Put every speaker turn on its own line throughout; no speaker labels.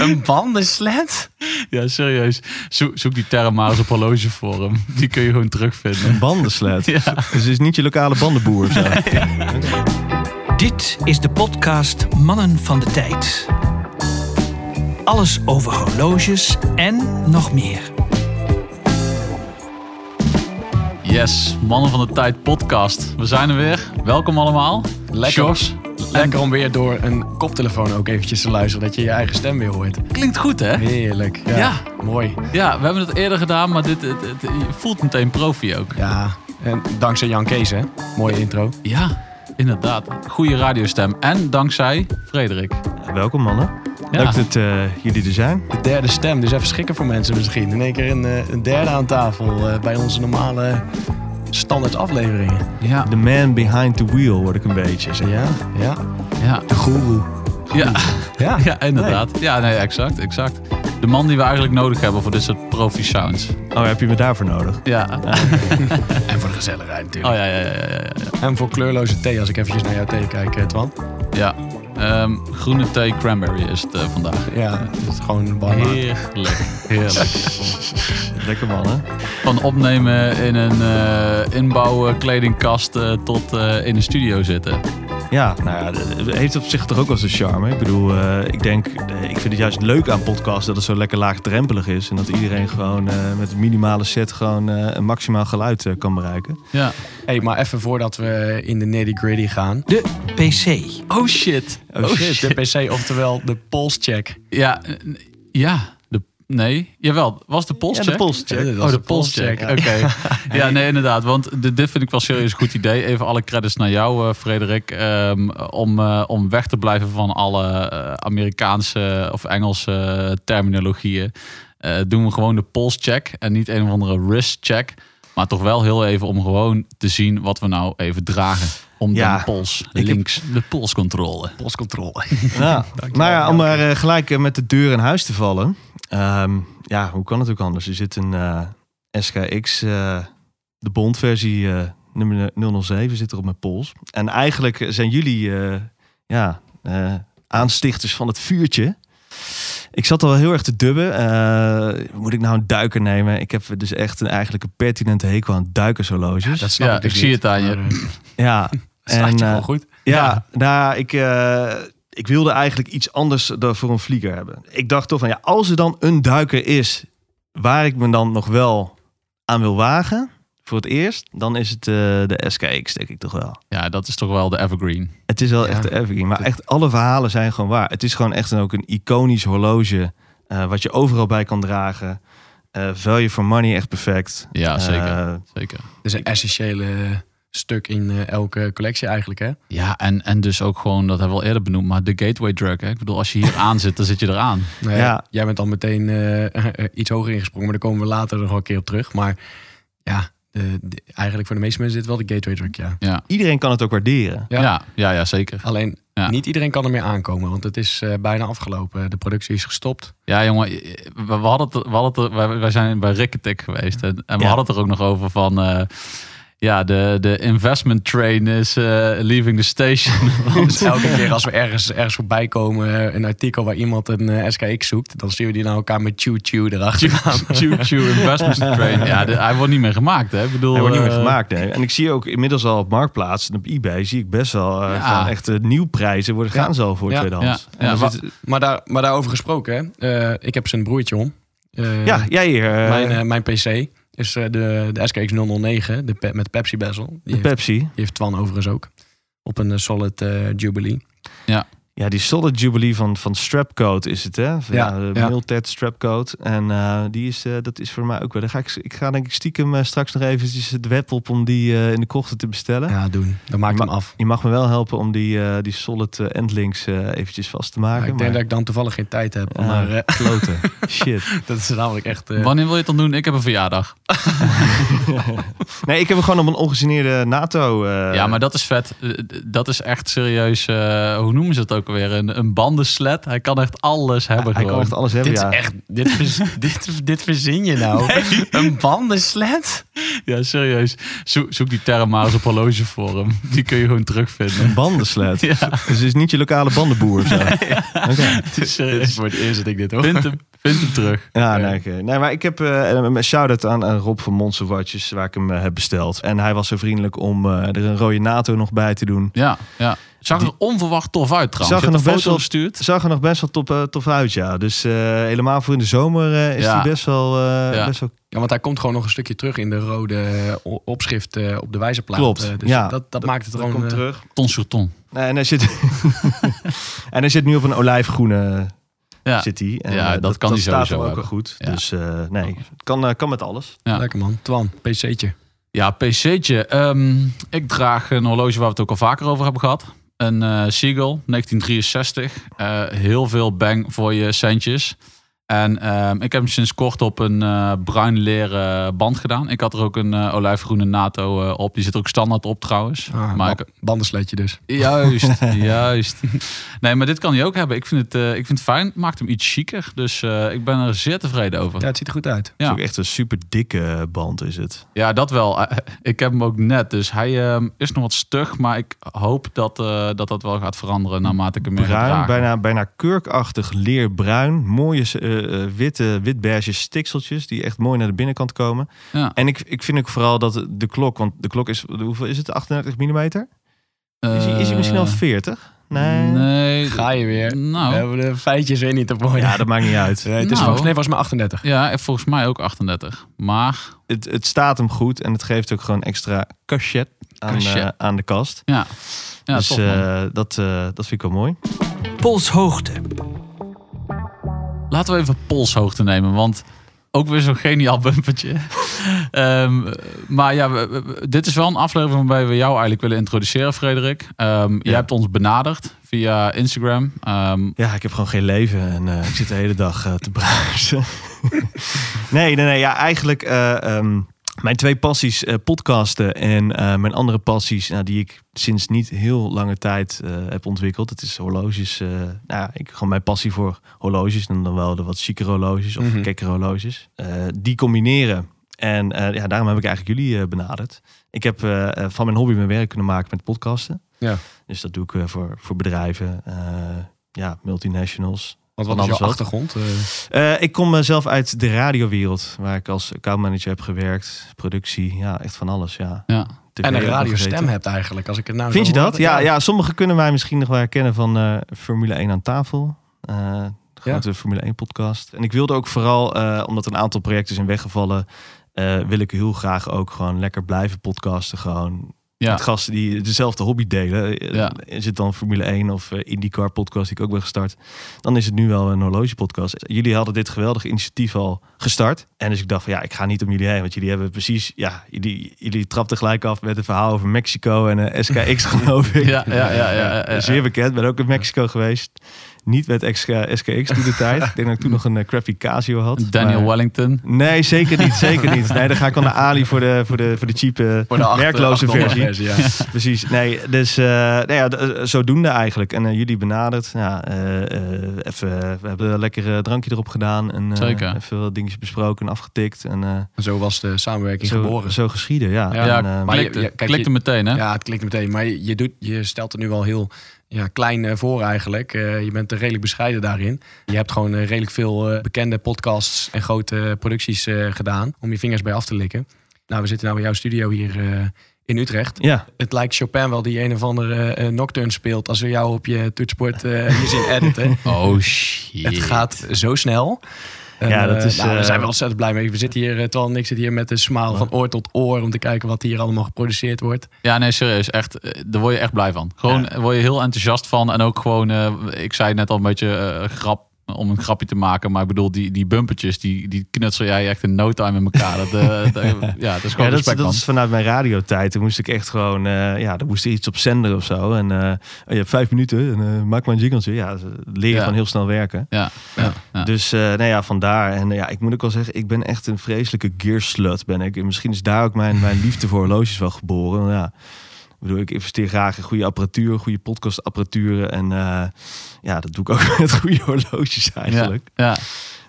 Een bandensled?
Ja, serieus. Zoek, zoek die term maar eens op horlogeforum. Die kun je gewoon terugvinden.
Een bandensled.
Ja.
Dus het is niet je lokale bandenboer of zo.
Dit is de podcast Mannen van de Tijd. Alles over horloges en nog meer.
Yes, Mannen van de Tijd podcast. We zijn er weer. Welkom allemaal.
Lekker. Lekker om weer door een koptelefoon ook eventjes te luisteren. Dat je je eigen stem weer hoort.
Klinkt goed, hè?
Heerlijk. Ja.
Ja.
Mooi.
Ja, we hebben het eerder gedaan, maar dit, het, het- je voelt meteen profi ook.
Ja. En dankzij Jan Kees, hè? Mooie intro.
Ja, inderdaad. Goede radiostem. En dankzij Frederik.
Welkom mannen.
Ja.
Leuk dat eh, jullie er zijn.
De derde stem. Dus even schrikken voor mensen misschien. In één keer een, eh, een derde aan tafel eh, bij onze normale standaard afleveringen.
Ja,
The man behind the wheel word ik een beetje. Zeg.
Ja, ja.
ja,
De goeroe.
ja,
Ja.
ja, inderdaad. Ja, nee, exact, exact. De man die we eigenlijk nodig hebben voor dit soort profi sounds.
Oh, heb je me daarvoor nodig?
Ja.
En voor de gezelligheid natuurlijk.
Oh ja, ja, ja, ja, ja. ja.
En voor kleurloze thee, als ik eventjes naar jouw thee kijk, eh, Twan.
Ja. Ehm, groene thee cranberry is het eh, vandaag.
Ja, het is gewoon warm.
Heerlijk, heerlijk.
Lekker mannen.
Van opnemen in een eh inbouwen kledingkast eh, tot in een studio zitten.
Ja, nou ja, het heeft op zich toch ook wel zijn charme. Ik bedoel, eh, ik denk, eh, ik vind het juist leuk aan podcasts dat het zo lekker laagdrempelig is. En dat iedereen gewoon eh, met een minimale set gewoon eh, een maximaal geluid kan bereiken.
Ja.
hey, maar even voordat we in de nitty gritty gaan.
De PC.
Oh shit.
Oh, shit, de PC, oftewel de polscheck.
Ja, eh, n- ja. Nee, jawel. Was de polscheck?
Ja, de polscheck.
Ja,
Oh, de
de
polscheck. Oké. ja, nee, inderdaad. Want dit, dit vind ik wel serieus een goed idee. Even alle credits naar jou, eh, Frederik. Ehm, om, eh, om weg te blijven van alle eh, Amerikaanse of Engelse terminologieën. eh, doen we gewoon de polscheck. En niet een of andere wristcheck. Maar toch wel heel even om gewoon te zien wat we nou even dragen. Om
Ja,
de pols,
heb-
links, de polscontrole.
Polscontrole.
Ja, maar ja, om maar eh, gelijk eh, met de deur in huis te vallen. Ehm, ja, hoe kan het ook anders? Er zit een eh, SKX, eh, de bondversie eh, nummer 007 zit er op mijn pols. En eigenlijk zijn jullie eh, ja, eh, aanstichters van het vuurtje. Ik zat al wel heel erg te dubben. Eh, moet ik nou een duiker nemen? Ik heb dus echt een eigenlijk een pertinente hekel aan duikershorloges.
Dat snap
Ja,
ik, dus
ik zie
niet,
het aan je.
ja,
staat je wel goed.
ja, nou, ik, eh, ik wilde eigenlijk iets anders dan voor een vlieger hebben. Ik dacht toch van, ja, als er dan een duiker is waar ik me dan nog wel aan wil wagen, voor het eerst, dan is het eh, de SKX, denk ik toch wel.
Ja, dat is toch wel de evergreen.
Het is wel
Ja.
echt de evergreen, maar echt alle verhalen zijn gewoon waar. Het is gewoon echt een, ook een iconisch horloge, eh, wat je overal bij kan dragen. Eh, value for money, echt perfect.
Ja, zeker. Zeker.
Is een essentiële stuk in eh, elke collectie eigenlijk, hè?
Ja, en, en dus ook gewoon, dat hebben we al eerder benoemd, maar de gateway drug. Hè? Ik bedoel, als je hier aan zit, dan zit je eraan.
Nou
Ja.
Jij bent dan meteen eh, iets hoger ingesprongen, maar daar komen we later nog wel een keer op terug. Maar ja, de, de- eigenlijk voor de meeste mensen het wel de gateway drug, ja.
Ja,
iedereen kan het ook waarderen.
Ja.
ja, ja, ja, zeker.
Alleen,
Ja.
niet iedereen kan er meer aankomen, want het is eh, bijna afgelopen. De productie is gestopt.
Ja, jongen, we, we hadden het, we hadden het, wij, wij zijn bij Ricketek geweest en, en we
Ja.
hadden het er ook nog over van, eh, ja, de, de investment train is eh, leaving the station.
Elke keer als we ergens, ergens voorbij komen, eh, een artikel waar iemand een eh, SKX zoekt, dan zien we die naar elkaar met chew chew erachter.
Choo choo investment train. Ja, de- hij wordt niet meer gemaakt, hè? Ik bedoel,
Hij wordt niet meer gemaakt, nee. En ik zie ook inmiddels al op Marktplaats en op eBay zie ik best wel eh
Ja.
gewoon echt eh, nieuwprijzen worden
Ja.
gaan zo voor
Ja.
tweedehands.
Ja. Wa-
Maar, daar, maar daarover gesproken, hè, eh, ik heb zijn broertje om. Eh,
ja, jij hier. eh,
mijn, mijn PC is eh, de, de SKX 009 de pe- met de Pepsi bezel. Die
de
heeft,
Pepsi.
die heeft Twan overigens ook. Op een eh, Solid eh, Jubilee.
Ja, die Solid Jubilee van, van Strapcoat is het, hè? Van,
Ja,
de
ja.
Miltet Strapcoat. En eh, die is, eh, dat is voor mij ook wel. Dan ga ik, ik ga denk ik stiekem eh, straks nog eventjes het web op om die eh, in de krochten te bestellen.
Ja, doen. Dan maak ik hem af.
Je mag me wel helpen om die, eh, die Solid Endlinks eh, eventjes vast te
Ja,
maken.
ik denk dat ik dan toevallig geen tijd heb.
Ja.
Maar
kloten. Shit.
dat is namelijk echt... eh,
Wanneer wil je het dan doen? Ik heb een verjaardag.
Nee, ik heb hem gewoon op een ongegeneerde NATO. eh,
ja, maar dat is vet. Dat is echt serieus. hoe noemen ze het ook alweer? Een, een bandensled. Hij kan echt alles hebben
Hij
gewoon.
kan echt alles hebben,
Dit
ja.
is echt, dit, vers- dit, dit verzin je nou. Een bandensled?
Ja, serieus. Zoek, zoek die term maar eens op horlogeforum. Die kun je gewoon terugvinden.
Een bandensled.
Ja.
Dus het is niet je lokale bandenboer zo. Oké.
Het is
Dit is
serieus.
voor het eerst dat ik dit hoor.
Vind hem, vind hem terug.
Ja, nee, nee, maar ik heb eh, een shout-out aan, aan Rob van Monster Watches, waar ik hem eh, heb besteld. En hij was zo vriendelijk om eh, er een rode NATO nog bij te doen.
Ja, ja. Zag er onverwacht tof uit trouwens.
Zag er nog
een
best
foto
wel-
gestuurd.
Zag er nog best wel top, eh, tof uit, ja. Dus eh, helemaal voor in de zomer eh, is
Ja.
hij best wel, eh,
Ja.
best wel...
Ja, want hij komt gewoon nog een stukje terug in de rode opschrift eh, op de wijzerplaat.
Klopt,
dus
ja.
dat, dat maakt het
Dat
gewoon...
komt terug.
Ton sur ton.
Nee, en hij zit, en hij zit nu op een olijfgroene
Ja.
zit hij. En,
Ja, dat kan hij
staat
sowieso
hem ook
hebben.
wel goed.
Ja.
Dus eh, nee, het kan, kan met alles.
Ja.
Lekker man. Twan, PC'tje.
Ja, PC'tje. Ehm, ik draag een horloge waar we het ook al vaker over hebben gehad. Een eh Seagull 1963. Eh, heel veel bang voor je centjes. En ehm, ik heb hem sinds kort op een eh, bruin leren band gedaan. Ik had er ook een eh, olijfgroene NATO eh, op. Die zit er ook standaard op trouwens.
Ah,
maar ik,
bandensledje dus.
Juist, juist. Nee, maar dit kan hij ook hebben. Ik vind het, eh, ik vind het fijn. Maakt hem iets chiquer. Dus eh, ik ben er zeer tevreden over.
Ja, het ziet er goed uit.
Het is
Ja.
ook echt een super dikke band is het.
Ja, dat wel. Ik heb hem ook net. Dus hij ehm, is nog wat stug. Maar ik hoop dat, eh, dat dat wel gaat veranderen naarmate ik hem meer
Bruin, bijna, bijna kurkachtig leerbruin. Mooie eh, eh, witte, wit-beige stikseltjes die echt mooi naar de binnenkant komen.
Ja.
En ik, ik vind ook vooral dat de klok, want de klok is, hoeveel is het? 38 mm? Is hij, is hij misschien al 40? Nee.
Eh, Nee.
Ga je weer.
Nou,
We hebben de feitjes weer niet te voor.
Ja, dat maakt niet uit.
Nee, het is
Nou.
volgens mij was maar 38.
ja, volgens mij ook 38. Maar
Het, het staat hem goed en het geeft ook gewoon extra cachet aan,
Cachet.
eh, aan de kast.
ja, ja
dus
tof,
eh, dat, eh, dat vind ik wel mooi.
Polshoogte.
Laten we even polshoogte nemen, want ook weer zo'n geniaal bumpertje. Ehm, maar ja, we- we- dit is wel een aflevering waarbij we jou eigenlijk willen introduceren, Frederik. Ehm, Jij hebt ons benaderd via Instagram. Ehm,
Ja, ik heb gewoon geen leven en eh, ik zit de hele dag eh, te bruisen. nee, nee, nee. Ja, eigenlijk eh, mijn twee passies, eh, podcasten en eh, mijn andere passies, nou, die ik sinds niet heel lange tijd eh, heb ontwikkeld. Dat is horloges. nou, ja, ik gewoon mijn passie voor horloges en dan wel de wat chicere horloges of gekkere horloges. Die combineren. En ja, daarom heb ik eigenlijk jullie benaderd. Ik heb van mijn hobby mijn werk kunnen maken met podcasten.
Ja.
Dus dat doe ik voor, voor bedrijven, ja, multinationals.
Want
Van
wat is
wat.
achtergrond? Eh,
Eh, ik kom eh, zelf uit de radiowereld, waar ik als accountmanager heb gewerkt. Productie, ja, echt van alles, ja.
ja.
En een radiostem hebt eigenlijk. Als ik het nou
Vind je dat?
hoor.
Ja, ja, sommigen kunnen mij misschien nog wel herkennen van eh, Formule 1 aan tafel. Eh, de
Ja.
grote Formule 1 podcast. En ik wilde ook vooral, eh, omdat een aantal projecten zijn weggevallen, eh, wil ik heel graag ook gewoon lekker blijven podcasten. Gewoon
Ja.
met gasten die dezelfde hobby delen.
Ja.
Is het dan Formule 1 of eh, IndyCar podcast die ik ook ben gestart. Dan is het nu wel een horloge podcast. Jullie hadden dit geweldige initiatief al gestart. En dus ik dacht van ja, ik ga niet om jullie heen. Want jullie hebben precies, ja, jullie, jullie trapten gelijk af met een verhaal over Mexico en eh, SKX geloof ik.
Ja, ja, ja, ja, ja, ja.
Zeer bekend. Ben ook in Mexico geweest. Niet met SKX toen de tijd. Ik denk dat ik toen nog een eh, crappy Casio had.
Daniel
Maar-
Wellington.
Nee, zeker niet. Zeker niet. Nee, dan ga ik al naar Ali voor de, voor de, voor de cheap eh,
Voor de
werkloze versie.
ja.
Precies. Nee, dus eh nou ja, zodoende eigenlijk. En jullie benaderd. Ja, eh, eh, even, we hebben een lekker drankje erop gedaan. En, eh,
Zeker.
Even wat dingetjes besproken en afgetikt. En eh,
Zo was de samenwerking
zo,
geboren.
zo geschieden, ja.
Ja,
En,
maar
klikte,
je- kijk,
klikte
je-
meteen, hè?
Ja, het klinkt meteen. Maar je, je doet, je stelt het nu wel heel ja, klein eh, voor eigenlijk. Eh, je bent er redelijk bescheiden daarin. Je hebt gewoon eh, redelijk veel bekende podcasts en grote producties gedaan. Om je vingers bij af te likken. Nou, we zitten nou in jouw studio hier in Utrecht.
ja,
Het lijkt Chopin wel die een of andere nocturne speelt. Als we jou op je toetsport hier zien editen.
Oh shit.
Het gaat zo snel. En,
Ja, dat
eh,
is,
nou, daar
eh,
zijn we ontzettend blij mee. We zitten hier, eh, Twan en ik zit hier met een smile van oor tot oor... om te kijken wat hier allemaal geproduceerd wordt.
Ja, nee, serieus. Echt, daar word je echt blij van. Gewoon, word je heel enthousiast van. En ook gewoon, eh, ik zei het net al een beetje grap om een grapje te maken. Maar ik bedoel, die, die bumpertjes, die, die knutsel jij echt in no time in elkaar. Dat, eh, dat- ja, dat is
ja
gewoon
dat, is, dat vanuit mijn radiotijd. Toen moest ik echt gewoon, eh, ja, dan moest er iets op zender of zo. En eh, je hebt vijf minuten en maak maar een jingeltje. Ja, ze leren
Ja.
gewoon heel snel werken.
Ja, ja.
Dus uh, nou ja, vandaar. En uh, ja, ik moet ook wel zeggen, ik ben echt een vreselijke gearslut ben ik. En misschien is daar ook mijn, mijn liefde voor horloges wel geboren. Ja, bedoel, ik investeer graag in goede apparatuur, goede podcastapparatuur. En eh, ja, dat doe ik ook met goede horloges eigenlijk.
Ja, ja.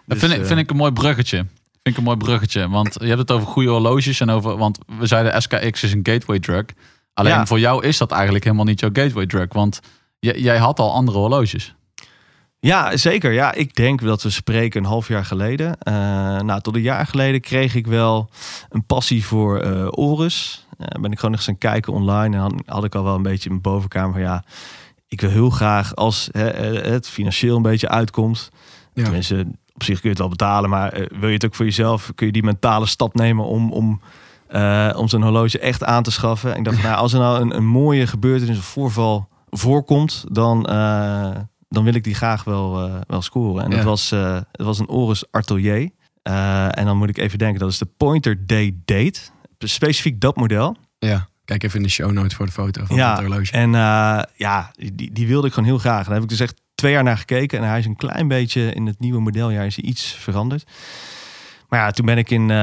Dus,
vind, ik,
eh,
vind ik een mooi bruggetje. Vind ik een mooi bruggetje. Want je hebt het over goede horloges en over. Want we zeiden SKX is een gateway drug. Alleen
Ja.
voor jou is dat eigenlijk helemaal niet jouw gateway drug. Want jij had al andere horloges.
Ja, zeker. Ja, ik denk dat we spreken een half jaar geleden. Eh, nou, tot een jaar geleden kreeg ik wel een passie voor eh Orus. Eh, ben ik gewoon nog eens gaan kijken online. En had, had ik al wel een beetje in mijn bovenkamer van ja, ik wil heel graag als hè, eh, het financieel een beetje uitkomt.
Ja.
Tenminste, op zich kun je het wel betalen, maar eh, wil je het ook voor jezelf? Kun je die mentale stap nemen om, om, om zo'n horloge echt aan te schaffen? En ik dacht, nou, als er nou een, een mooie gebeurtenis of voorval voorkomt, dan, dan wil ik die graag wel, wel scoren. En
Ja.
het, was, het was een Oris Atelier. En dan moet ik even denken, dat is de Pointer Day Date. Specifiek dat model.
Ja, kijk even in de show notes voor de foto van
Ja,
het horloge.
En eh, ja, die, die wilde ik gewoon heel graag. Daar heb ik dus echt twee jaar naar gekeken. En hij is een klein beetje in het nieuwe modeljaar is hij iets veranderd. Maar ja, toen ben ik in eh,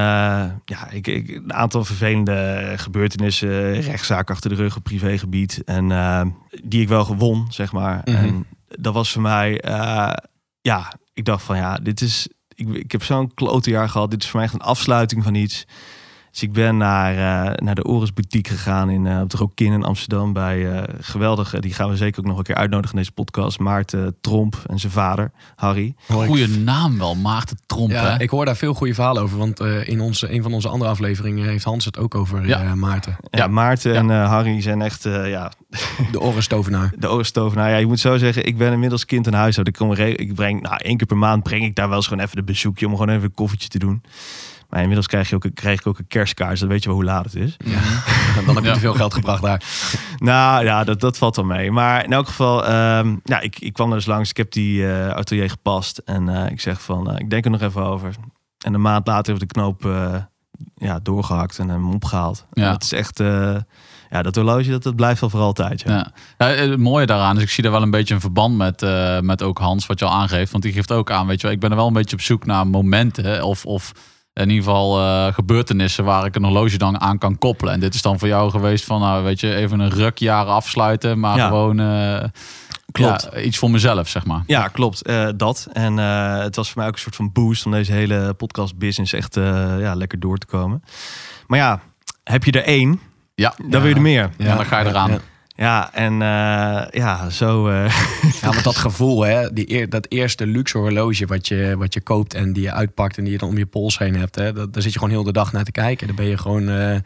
ja, ik, ik, een aantal vervelende gebeurtenissen, rechtszaak achter de rug op privégebied. En eh, die ik wel gewon, zeg maar.
Mhm.
En dat was voor mij, ja, ik dacht van ja, dit is, ik, ik heb zo'n klote jaar gehad. Dit is voor mij echt een afsluiting van iets. Dus ik ben naar, eh, naar de Oris Boutique gegaan in, eh, op de Rokin in Amsterdam bij eh geweldige, die gaan we zeker ook nog een keer uitnodigen in deze podcast. Maarten Tromp en zijn vader, Harry.
Goeie naam wel, Maarten Tromp.
Ja,
hè?
ik hoor daar veel goede verhalen over. Want eh, in onze, een van onze andere afleveringen heeft Hans het ook over
Ja.
eh, Maarten.
Ja,
Ja.
Maarten
Ja.
en eh, Harry zijn echt eh, ja,
De orenstovenaar.
de Orenstovenaar. Ja, je moet zo zeggen, ik ben inmiddels kind in huis. Ik, kom ik breng, nou, één keer per maand breng ik daar wel eens gewoon even een bezoekje om gewoon even een koffietje te doen. Maar inmiddels krijg, je ook, krijg ik ook een kerstkaart, dus dan weet je wel hoe laat het is.
Ja. Dan heb je
Ja.
te veel geld gebracht daar.
Nou ja, dat, dat valt wel mee. Maar in elk geval, ehm, ja, ik, ik kwam er dus langs. Ik heb die eh, atelier gepast. En eh, ik zeg van, eh, ik denk er nog even over. En een maand later heb ik de knoop ja, doorgehakt en hem opgehaald. En
Ja.
dat is echt, ja, dat horloge, dat, dat blijft wel voor altijd. Ja.
Ja. Ja, het mooie daaraan is, ik zie daar wel een beetje een verband met, met ook Hans, wat je al aangeeft. Want die geeft ook aan, weet je wel, ik ben er wel een beetje op zoek naar momenten of, of in ieder geval eh, gebeurtenissen waar ik een horloge dan aan kan koppelen. En dit is dan voor jou geweest van, nou weet je, even een rukjaar afsluiten, maar
Ja.
gewoon eh,
Klopt.
ja, iets voor mezelf, zeg maar.
Ja, klopt. eh, dat. En eh, het was voor mij ook een soort van boost om deze hele podcast business echt eh, ja, lekker door te komen. Maar ja, heb je er één,
Ja,
dan wil je er meer.
Ja, dan ga je eraan.
Ja.
En eh, ja, zo... eh,
Ja, want dat gevoel, hè, die eer, dat eerste luxe horloge wat je, wat je koopt en die je uitpakt en die je dan om je pols heen hebt, hè, dat, daar zit je gewoon heel de dag naar te kijken. Dan ben je gewoon eh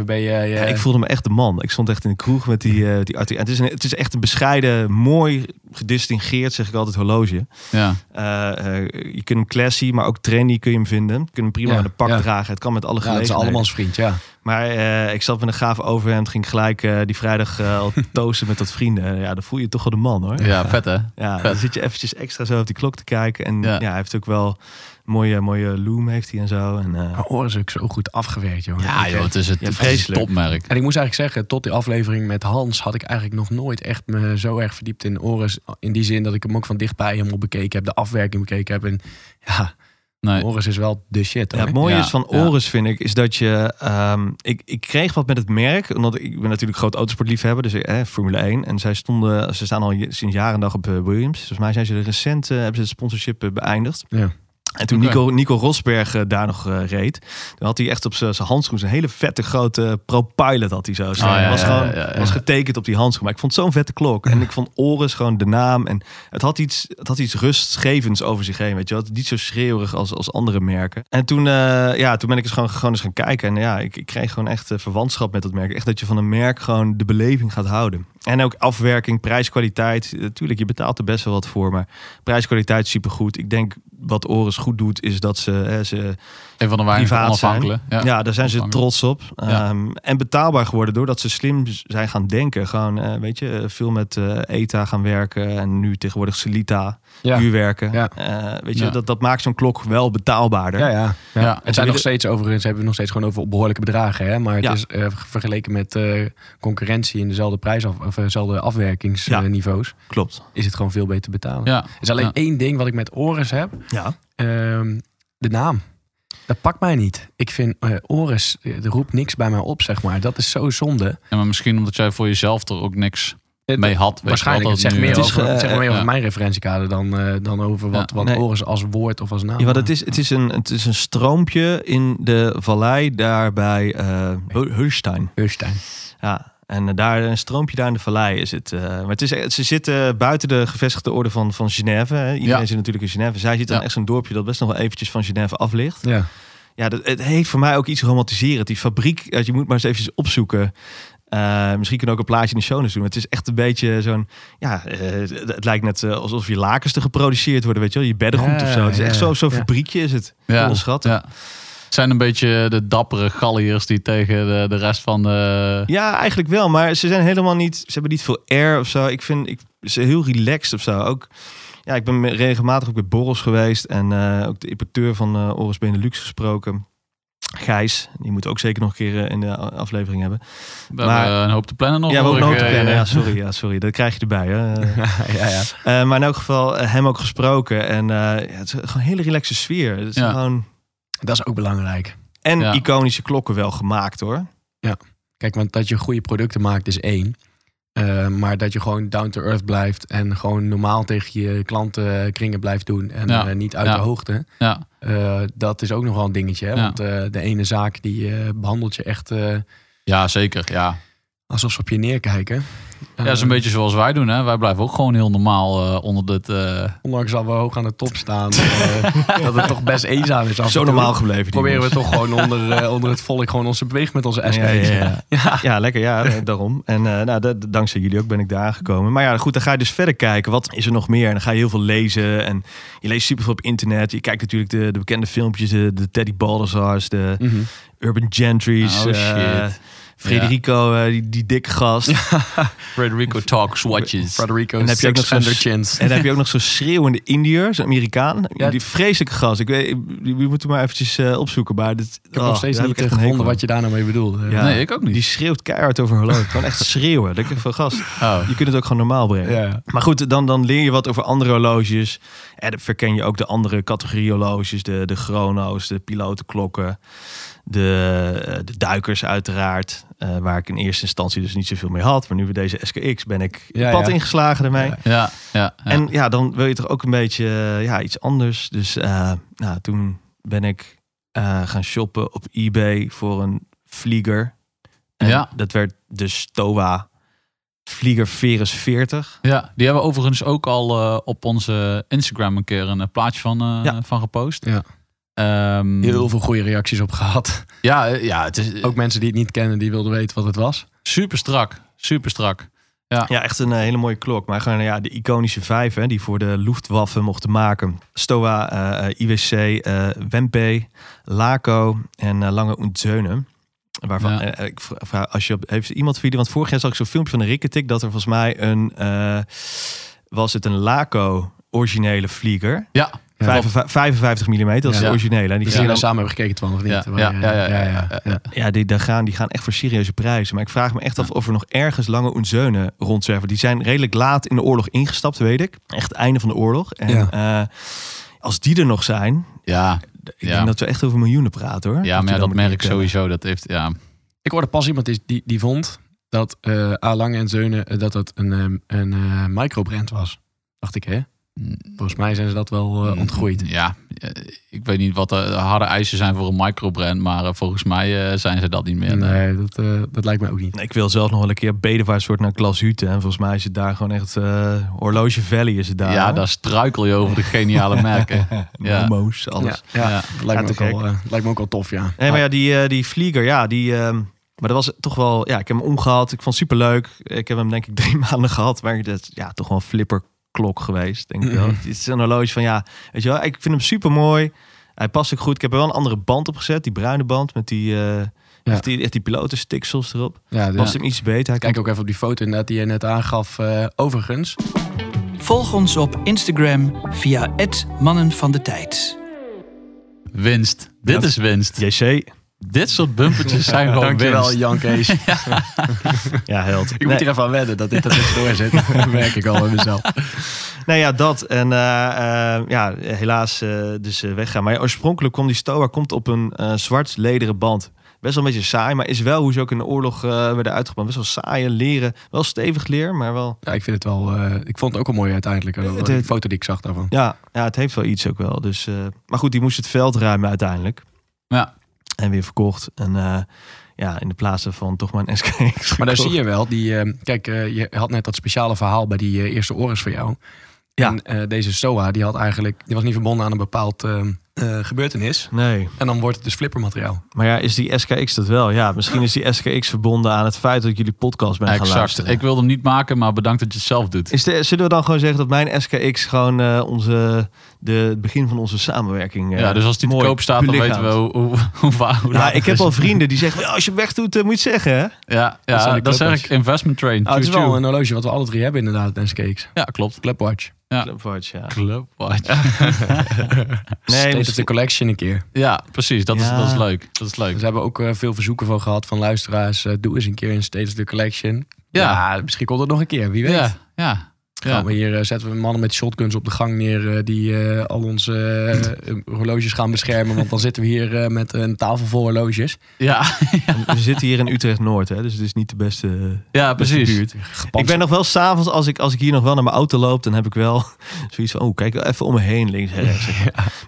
24-7 ben je.
Ja, ik voelde me echt de man. Ik stond echt in de kroeg met die, eh die artikel. En het is, een, het is echt een bescheiden, mooi gedistingeerd, zeg ik altijd, horloge.
Ja.
Eh, eh, je kunt hem classy, maar ook trendy kun je hem vinden. Je kunt hem prima
Ja,
met een pak
ja.
dragen. Het kan met alle
ja, het is
gelegenheden.
allemaal vriend, ja.
Maar eh, ik zat met een gaaf overhemd, ging gelijk eh, die vrijdag eh, al toasten met wat vrienden. Ja, dan voel je je toch wel de man hoor.
ja, vet hè?
Ja, dan zit je eventjes extra zo op die klok te kijken. En
Ja.
ja, hij heeft ook wel mooie, mooie loom heeft hij en zo. En, eh,
Maar oren is ook zo goed afgewerkt, jongen.
Ja joh, het is het,
Ja,
het is een
vreselijk.
topmerk.
En ik moet eigenlijk zeggen, tot die aflevering met Hans had ik eigenlijk nog nooit echt me zo erg verdiept in Oris. In die zin dat ik hem ook van dichtbij helemaal bekeken heb, de afwerking bekeken heb. En ja,
Nee.
Oris is wel de shit.
Ja, het mooie
Ja,
is van
ja.
Oris, vind ik, is dat je... ehm, ik, ik kreeg wat met het merk, omdat ik ben natuurlijk groot autosportliefhebber, dus eh, Formule 1. En zij stonden, ze staan al sinds jaren en dag op eh, Williams. Volgens mij zijn ze recent, hebben ze het sponsorship eh, beëindigd.
Ja.
En toen. Nico, Nico Rosberg eh, daar nog eh, reed, dan had hij echt op zijn handschoen een hele vette grote Pro Pilot had hij zo. staan.
Oh, ja,
was gewoon
ja, ja.
was getekend op die handschoen. Maar ik vond het zo'n vette klok. En ik vond Oris gewoon de naam. En het had iets, het had iets rustgevends over zich heen. Weet je wel? Niet zo schreeuwerig als, als andere merken. En toen, eh, ja, toen ben ik eens gewoon, gewoon eens gaan kijken. En ja, ik, ik kreeg gewoon echt verwantschap met dat merk. Echt dat je van een merk gewoon de beleving gaat houden. En ook afwerking, prijskwaliteit. Natuurlijk, je betaalt er best wel wat voor. Maar prijskwaliteit supergoed. Ik denk wat Oris goed doet, is dat ze, hè, ze
Een van de weinige
privaat zijn.
onafhankelijke.
ja, daar zijn ze
onafhankelijk.
trots op.
Ja.
Ehm, en betaalbaar geworden doordat ze slim zijn gaan denken. Gewoon, eh, weet je, eh, veel met eh, ETA gaan werken. En nu tegenwoordig Celita,
Ja.
huurwerken.
Ja.
Eh, weet je,
Ja.
dat, dat maakt zo'n klok wel betaalbaarder.
Ja, ja.
Ja.
ja. Het zijn nog steeds overigens, hebben we nog steeds gewoon over behoorlijke bedragen. Hè? Maar het
Ja.
is eh, vergeleken met eh, concurrentie in dezelfde prijs of dezelfde afwerkingsniveaus,
Klopt.
is het gewoon veel beter betalen.
Ja.
Er is alleen
Ja.
één ding wat ik met Oris heb.
Ja.
Ehm, de naam. Dat pakt mij niet. Ik vind eh Oris, er roept niks bij mij op, zeg maar. Dat is zo zonde.
Ja, maar misschien omdat jij voor jezelf er ook niks
Het-
mee had.
Waarschijnlijk. Het zegt meer
Het is,
over,
eh,
het zegt meer over mijn referentiekader dan, eh, dan over wat,
Ja.
wat
Nee.
Oris als woord of als naam.
Ja, want het is, het, is een, het is een stroompje in de vallei daar bij eh Hulstein.
Heurstein.
Ja, en eh, daar een stroompje daar in de vallei is het. eh, maar het is, ze zitten buiten de gevestigde orde van, van Genève. Hè. Iedereen
Ja.
zit natuurlijk in Genève. Zij zit dan
Ja.
echt zo'n dorpje dat best nog wel eventjes van Genève af ligt.
Ja.
Ja, dat, het heeft voor mij ook iets romantiserend. Die fabriek, eh, je moet maar eens eventjes opzoeken. Misschien kunnen we ook een plaatje in de show doen. Het is echt een beetje zo'n... Ja, het, lijkt net alsof je lakens te geproduceerd worden, weet je wel. Je beddengoed
Ja,
of zo. Het is echt zo- zo'n
ja.
fabriekje is het.
Ja,
Onderschat.
ja. Het zijn een beetje de dappere galliërs die tegen de, de rest van de...
Ja, eigenlijk wel. Maar ze zijn helemaal niet... Ze hebben niet veel air of zo. Ik vind ik, ze heel relaxed of zo. Ook... Ja, ik ben regelmatig ook bij borrels geweest. En eh, ook de importeur van eh Oris Benelux gesproken. Gijs. Die moet ook zeker nog een keer eh, in de aflevering hebben.
We
Maar-
hebben een hoop te plannen nog.
ja, we ook nog
ik,
te plannen. Ja, sorry. Ja, sorry. Dat krijg je erbij. Hè.
Ja, ja.
Maar in elk geval hem ook gesproken. En ja, het is gewoon een hele relaxe sfeer. Het is
Ja.
gewoon...
Dat is ook belangrijk.
En
Ja.
iconische klokken wel gemaakt hoor.
Kijk, want dat je goede producten maakt is één. Eh, maar dat je gewoon down to earth blijft en gewoon normaal tegen je klantenkringen blijft doen en
Ja.
eh, niet uit
Ja.
de hoogte.
Ja,
Eh, dat is ook nog wel een dingetje. Hè?
Ja.
Want eh, de ene zaak die eh, behandelt je echt eh,
ja, zeker. Ja.
alsof ze op je neerkijken.
Ja, dat is een beetje zoals wij doen. Hè. Wij blijven ook gewoon heel normaal eh, onder dit... eh,
Ondanks dat we hoog aan de top staan, eh, dat het toch best eenzaam is. af
Zo normaal gebleven. die
Proberen we toch gewoon onder, onder het volk gewoon onze beweeg met onze SK's.
Ja, ja, ja. Ja, lekker. Ja, daarom. En eh, nou, da- dankzij jullie ook ben ik daar aangekomen. Maar ja, goed, dan ga je dus verder kijken. Wat is er nog meer? En dan ga je heel veel lezen. En je leest superveel op internet. Je kijkt natuurlijk de, de bekende filmpjes. De, de Teddy Baldassars, de
Mhm.
Urban Gentry's.
Oh, shit.
Frederico, eh, die, die dikke gast.
Frederico Talks Watches.
Frederico
En heb je ook nog
Six
zo'n-
Under Chins.
En dan heb je ook nog zo'n schreeuwende Indiër, zo'n Amerikaan.
Ja.
Die vreselijke gast. Ik weet, die, die moeten maar eventjes eh, opzoeken. Maar dit,
Ik heb nog steeds niet gevonden wat je daar nou mee bedoelt.
Ja.
Nee, ik ook niet.
Die schreeuwt keihard over horloge. Gewoon echt schreeuwen. Dat ik van gast.
Oh.
Je kunt het ook gewoon normaal brengen. Maar goed, dan, dan leer je wat over andere horloges. En verken je ook de andere categorie horloges. De, de chrono's, de pilotenklokken. De, eh, de duikers uiteraard. eh, waar ik in eerste instantie dus niet zoveel mee had. Maar nu bij deze SKX ben ik
Ja,
pad
ja.
ingeslagen ermee.
Ja.
Ja, ja.
En ja, dan wil je toch ook een beetje eh, ja, iets anders. Dus nou, toen ben ik gaan shoppen op eBay voor een vlieger. En
Ja.
dat werd de Stowa Vlieger Verus 40.
Ja, die hebben we overigens ook al eh, op onze Instagram een keer een eh, plaatje van, eh,
Ja.
van gepost.
Ja.
Ehm,
Heel veel goede reacties op gehad.
ja, ja, het is
Ook mensen die het niet kennen, die wilden weten wat het was.
super strak. Super strak.
Ja, echt een hele mooie klok. Maar gewoon ja, de iconische vijf hè, die voor de Luftwaffe mochten maken. Stowa, eh, eh, IWC, eh Wempe, Laco en Lange und Zeunen. Waarvan,
Ja.
eh, ik vra- vraag, als je op, heeft iemand voor jullie, want vorig jaar zag ik zo'n filmpje van de Rikketik dat er volgens mij een, eh, was het een Laco originele vlieger.
Ja,
Ja.
55, 55 mm, dat is
Ja.
de originele. En die gaan
we
dan,
samen hebben gekeken, Twan, of niet?
Ja,
Waar
ja,
je-
ja, ja, ja, ja, ja.
ja, die, daar gaan, die gaan echt voor serieuze prijzen. Maar ik vraag me echt af of er nog ergens lange Unzeunen rondzwerven. Die zijn redelijk laat in de oorlog ingestapt, weet ik. Echt het einde van de oorlog. En
Ja.
eh, als die er nog zijn,
ja,
ik
Ja.
denk dat we echt over miljoenen praten hoor.
ja maar ja, dat merk ik sowieso. Dat heeft, ja.
Ik hoorde pas iemand die, die, die vond dat eh A. Lange en Zeunen eh, dat het een, ehm, een eh, microbrand was. Dacht ik, hè? Volgens mij zijn ze dat wel eh, ontgroeid.
Ja, eh, ik weet niet wat de harde eisen zijn voor een microbrand, maar eh, volgens mij zijn ze dat niet meer.
Nee, dat, eh, dat lijkt mij ook niet.
Ik wil zelf nog wel een keer bedevaarts soort naar Klas Hute. En volgens mij is het daar gewoon echt eh, Horloge Valley is het daar.
ja, daar struikel je over de geniale merken. ja.
Momo's, alles.
Ja, ja,
Ja.
Dat lijkt me, ook wel, eh, lijkt me ook wel tof, ja.
Nee, maar ja, die, eh, die vlieger, ja, die... ehm, maar dat was toch wel... Ja, ik heb hem omgehad. Ik vond het superleuk. Ik heb hem denk ik drie maanden gehad. Maar dat ja, toch wel een flipperklok geweest, denk ik wel.
Mhm.
Het is een horloge van, ja, weet je wel, ik vind hem super mooi. Hij past ook goed. Ik heb er wel een andere band op gezet. Die bruine band met die... eh echt die, echt die pilotenstiksels erop.
ja de-
Past hem iets beter. Hij
Kijk ook even op die foto inderdaad die je net aangaf. eh, overigens,
Volg ons op Instagram via het Mannen van de Tijd.
Winst. Dit
Ja.
is winst.
JC,
Dit soort bumpertjes zijn gewoon
dankjewel
winst.
Jan Kees.
ja, held.
Ik moet hier even aan wedden dat dit er tussendoor zit. Dat merk ik al bij mezelf.
nou ja, dat. En eh, eh, ja, helaas eh, dus weggaan. Maar oorspronkelijk kwam die Stoa komt op een eh, zwart lederen band. Best wel een beetje saai, maar is wel hoe ze ook in de oorlog eh, werden uitgebrand. Best wel saaie leren. Wel stevig leer, maar wel...
Ja, ik vind het wel. eh, ik vond het ook wel mooi uiteindelijk.
Het- het-
foto die ik zag daarvan.
Ja, ja, het heeft wel iets ook wel. Dus, eh, maar goed, die moest het veld ruimen uiteindelijk.
Ja.
En weer verkocht. En eh, ja, in de plaats van toch maar een SKX
Maar daar zie je wel, die, eh, kijk, eh, je had net dat speciale verhaal bij die eh, eerste Oris voor jou.
Ja.
En deze SOA, die had eigenlijk, die was niet verbonden aan een bepaald eh, eh, gebeurtenis.
Nee,
En dan wordt het dus flippermateriaal.
maar ja, is die SKX dat wel? Ja, misschien is die SKX verbonden aan het feit dat jullie podcast ben gaan
exact.
luisteren.
Ik wilde hem niet maken, maar bedankt dat je het zelf doet.
Is de, zullen we dan gewoon zeggen dat mijn SKX gewoon eh, onze, de, het begin van onze samenwerking eh,
ja, dus als die te koop staat, dan weten we hoe, hoe, hoe, va- hoe
Ja, ik heb al vrienden die zeggen, "Ja, als je hem wegdoet, eh, moet je het zeggen, hè?
Ja,
Dat
ja dat zeg ik. Investment train.
Ah, het is wel een horloge wat we alle drie hebben inderdaad, een SKX.
Ja, klopt.
Clubwatch.
Ja.
Clubwatch, ja.
Clubwatch.
Nee,
State of the Collection een keer.
Ja, precies. Dat, is,
Ja.
dat is leuk. Dat is leuk.
Dus we hebben ook eh, veel verzoeken van gehad van luisteraars. eh, doe eens een keer een State of the Collection.
Ja.
Ja, misschien komt het nog een keer, wie weet.
Ja, ja.
Gaan we hier eh, zetten we mannen met shotguns op de gang neer eh, die eh, al onze horloges gaan beschermen. Want dan zitten we hier eh, met een tafel vol horloges.
Ja,
We zitten hier in Utrecht-Noord, hè, dus het is niet de beste,
ja
beste
precies.
buurt. Ik ben nog wel s'avonds, als ik, als ik hier nog wel naar mijn auto loop, dan heb ik wel zoiets van, oh, kijk even om me heen, links en rechts.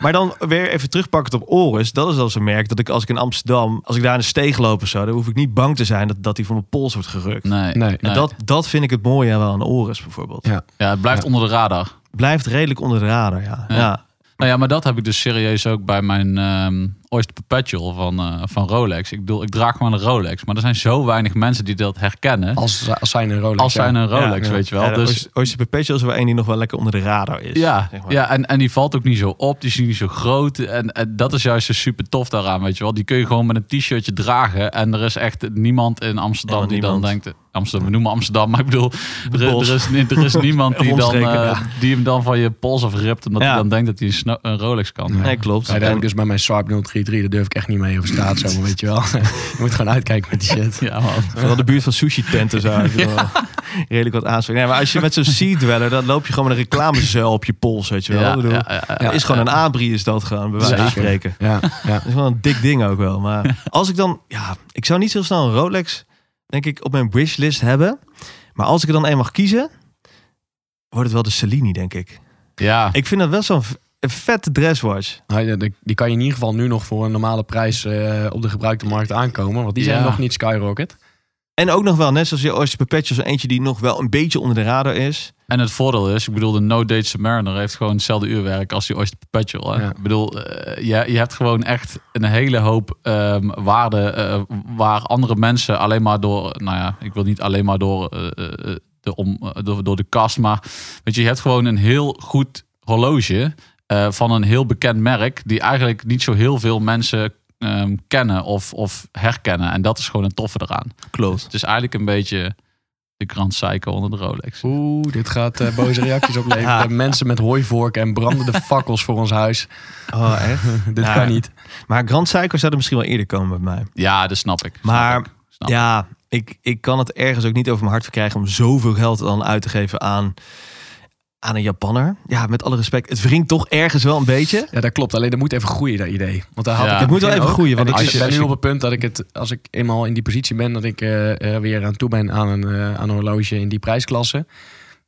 Maar dan weer even terugpakken op Oris. Dat is als een merk dat ik als ik in Amsterdam, als ik daar in de steeg loop of zo, dan hoef ik niet bang te zijn dat, dat die van mijn pols wordt gerukt.
Nee,
Nee.
nee.
En dat, dat vind ik het mooie wel aan Oris bijvoorbeeld.
Ja.
Ja, het blijft
Ja.
onder de radar.
Blijft redelijk onder de radar, ja.
Ja.
ja.
Nou ja, maar dat heb ik dus serieus ook bij mijn ehm Oyster Perpetual van, eh, van Rolex. Ik bedoel, ik draag gewoon een Rolex. Maar er zijn zo weinig mensen die dat herkennen. Als,
Als, als zijn een Rolex. ja.
zijn een Rolex,
Ja,
weet je wel.
Ja,
dus
Oyster- Perpetual is wel één die nog wel lekker onder de radar is.
ja,
zeg maar.
ja en, en die valt ook niet zo op. Die is niet zo groot. En, en dat is juist zo super tof daaraan, weet je wel. Die kun je gewoon met een t-shirtje dragen. En er is echt niemand in Amsterdam die dan denkt... Amsterdam, we noemen Amsterdam, maar ik bedoel... Er, er, is, er is niemand die, dan, eh,
ja.
die hem dan van je pols afript. Omdat
Ja.
hij dan denkt dat hij een, een Rolex kan.
Ja.
Nee, klopt.
Ja, daar heb
En-
ik dus bij mijn Sharp 033, daar durf ik echt niet mee over straat zomaar, weet je wel. je moet gewoon uitkijken met die shit.
Ja, man.
Vooral de buurt van sushi-tenten zo. wel Redelijk wat aanspreken. Nee, maar als je met zo'n Sea Dweller, dan loop je gewoon met een reclamezuil op je pols, weet je wel.
Ja,
Ik bedoel,
ja, ja, ja.
Het is gewoon een abri is dat gewoon, bij wijze van
Zeker.
spreken.
Ja, ja.
Dat is wel een dik ding ook wel. Maar als ik dan, ja, ik zou niet zo snel een Rolex, denk ik, op mijn wishlist hebben. Maar als ik er dan een mag kiezen, wordt het wel de Cellini, denk ik.
Ja.
Ik vind dat wel zo'n vette dresswatch.
Nou, die- kan je in ieder geval nu nog voor een normale prijs eh, op de gebruikte markt aankomen. Want die zijn
Ja.
nog niet skyrocket.
En ook nog wel, net zoals je Oyster Perpetual, zo eentje die nog wel een beetje onder de radar is.
En het voordeel is, ik bedoel, de No Date Submariner heeft gewoon hetzelfde uurwerk als die Oyster Perpetual. Hè?
Ja.
Ik bedoel, eh, je, je hebt gewoon echt een hele hoop ehm waarde eh, waar andere mensen alleen maar door, nou ja, ik wil niet alleen maar door, eh, eh, de, om, door, door de kast, maar weet je, je hebt gewoon een heel goed horloge eh, van een heel bekend merk die eigenlijk niet zo heel veel mensen ehm, kennen of, of herkennen. En dat is gewoon een toffe eraan.
Klopt.
Het is eigenlijk een beetje de Grand Psycho onder de Rolex.
Oeh, dit gaat eh, boze reacties opleveren.
Ja.
Mensen met hooivorken en brandende fakkels voor ons huis.
Oh, echt?
dit
Ja.
kan niet.
Maar Grand Psycho zou er misschien wel eerder komen bij mij.
Ja, dat snap ik. Snap
Maar
ik. Snap ik.
Ja, ik, ik kan het ergens ook niet over mijn hart verkrijgen om zoveel geld dan uit te geven aan, aan een Japanner. Ja, met alle respect. Het wringt toch ergens wel een beetje.
Ja, dat klopt. Alleen dat moet even groeien, dat idee. Want daar had
Ja.
ik
Het moet wel even
ook.
groeien, want ik- als je-
ben nu
je-
op het punt dat ik het, als ik eenmaal in die positie ben, dat ik eh, er weer aan toe ben aan een, eh, aan een horloge in die prijsklasse.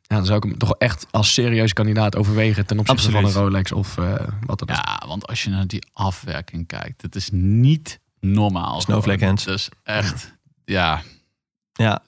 Ja, dan zou ik hem toch echt als serieus kandidaat overwegen ten opzichte
Absoluut.
van een Rolex of eh, wat dan ook.
Ja, want als je naar die afwerking kijkt, het is niet normaal.
Snowflake
gewoon.
hands.
Is echt, ja,
Ja,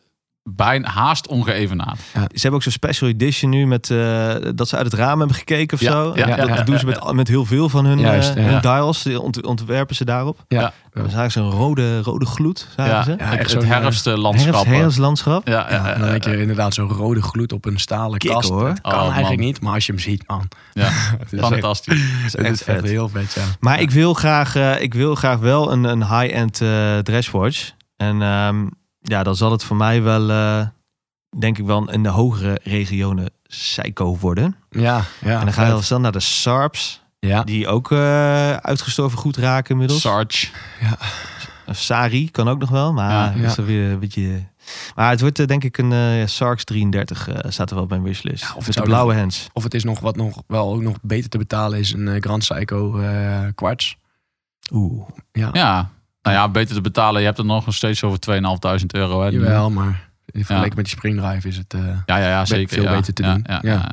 bijna haast ongeëvenaard.
ze hebben ook zo'n special edition nu met eh, dat ze uit het raam hebben gekeken of
Ja,
zo.
ja,
dat
ja,
dat
ja,
doen ze
ja,
met, met heel veel van hun,
Juist,
eh,
ja.
hun dials. Die ont- ontwerpen ze daarop.
Ja.
Dan zagen ze een rode, rode gloed. Zagen
Ja,
ze.
Echt
het
zo'n,
herfstlandschap.
Herfst, herfstlandschap.
Ja, ja,
Ja, en dan denk je inderdaad zo'n rode gloed op een stalen kast.
hoor.
Dat kan
Oh,
eigenlijk niet, maar als je hem ziet, man.
ja,
Het is echt,
fantastisch.
Het
echt
is echt
vet.
heel vet, ja.
Maar ik wil graag, eh, ik wil graag wel een, een high-end eh, dresswatch. En ehm, ja, dan zal het voor mij wel, eh, denk ik wel, in de hogere regionen Seiko worden.
Ja, ja.
en dan ga je al snel naar de Sarps,
Ja,
die ook eh, uitgestorven goed raken inmiddels.
Sarge.
Sari kan ook nog wel, maar
Ja,
is
ja.
weer een beetje... Maar het wordt eh, denk ik een eh, Sarks 33 eh, staat er wel op mijn wishlist.
Ja, of het
Met de blauwe hands.
Of het is nog wat nog wel ook nog beter te betalen is een Grand eh kwarts.
Oeh.
Ja,
Ja, nou ja, beter te betalen. Je hebt er nog steeds over 2.500 euro. Hè, nu.
jawel, maar in vergelijking met die springdrive is het... eh,
Ja, ja, ja, zeker.
veel
ja.
beter te
Ja,
doen.
Ja,
Ja.
ja.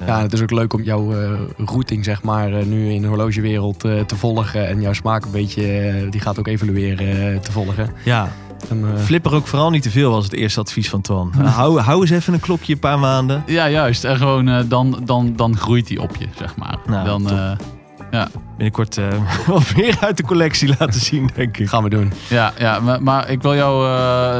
ja.
Ja, het is ook leuk om jouw eh, routing, zeg maar, eh, nu in de horlogewereld eh, te volgen. En jouw smaak een beetje, die gaat ook evolueren eh, te volgen.
Ja,
En, eh,
flipper ook vooral niet te veel was het eerste advies van Twan. Hou, hou eens even een klokje een paar maanden.
Ja, juist. En gewoon eh, dan, dan, dan groeit die op je, zeg maar.
Nou,
dan, eh,
Binnenkort eh, wat meer uit de collectie laten zien, denk ik.
gaan we doen.
ja, ja maar, maar ik wil jou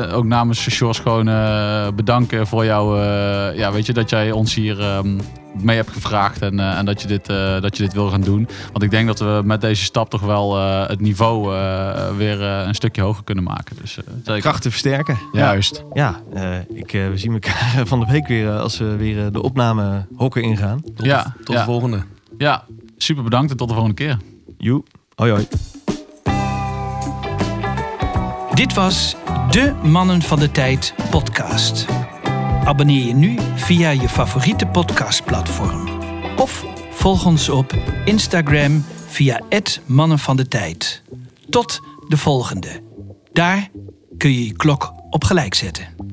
eh, ook namens Sjors gewoon eh, bedanken voor jou. eh, ja, weet je, dat jij ons hier ehm, mee hebt gevraagd en, eh, en dat, je dit, eh, dat je dit wil gaan doen. Want ik denk dat we met deze stap toch wel eh, het niveau eh, weer eh, een stukje hoger kunnen maken. Dus, eh, zeker.
Krachten versterken.
Juist.
Ja, eh, ik, eh, we zien elkaar van de week weer als we weer de opname hokken ingaan.
Tot,
Ja,
de, tot
ja.
de volgende.
Ja, super bedankt en tot de volgende keer.
Joe. Hoi hoi.
Dit was de Mannen van de Tijd podcast. Abonneer je nu via je favoriete podcastplatform. Of volg ons op Instagram via het Mannen van de Tijd. Tot de volgende. Daar kun je je klok op gelijk zetten.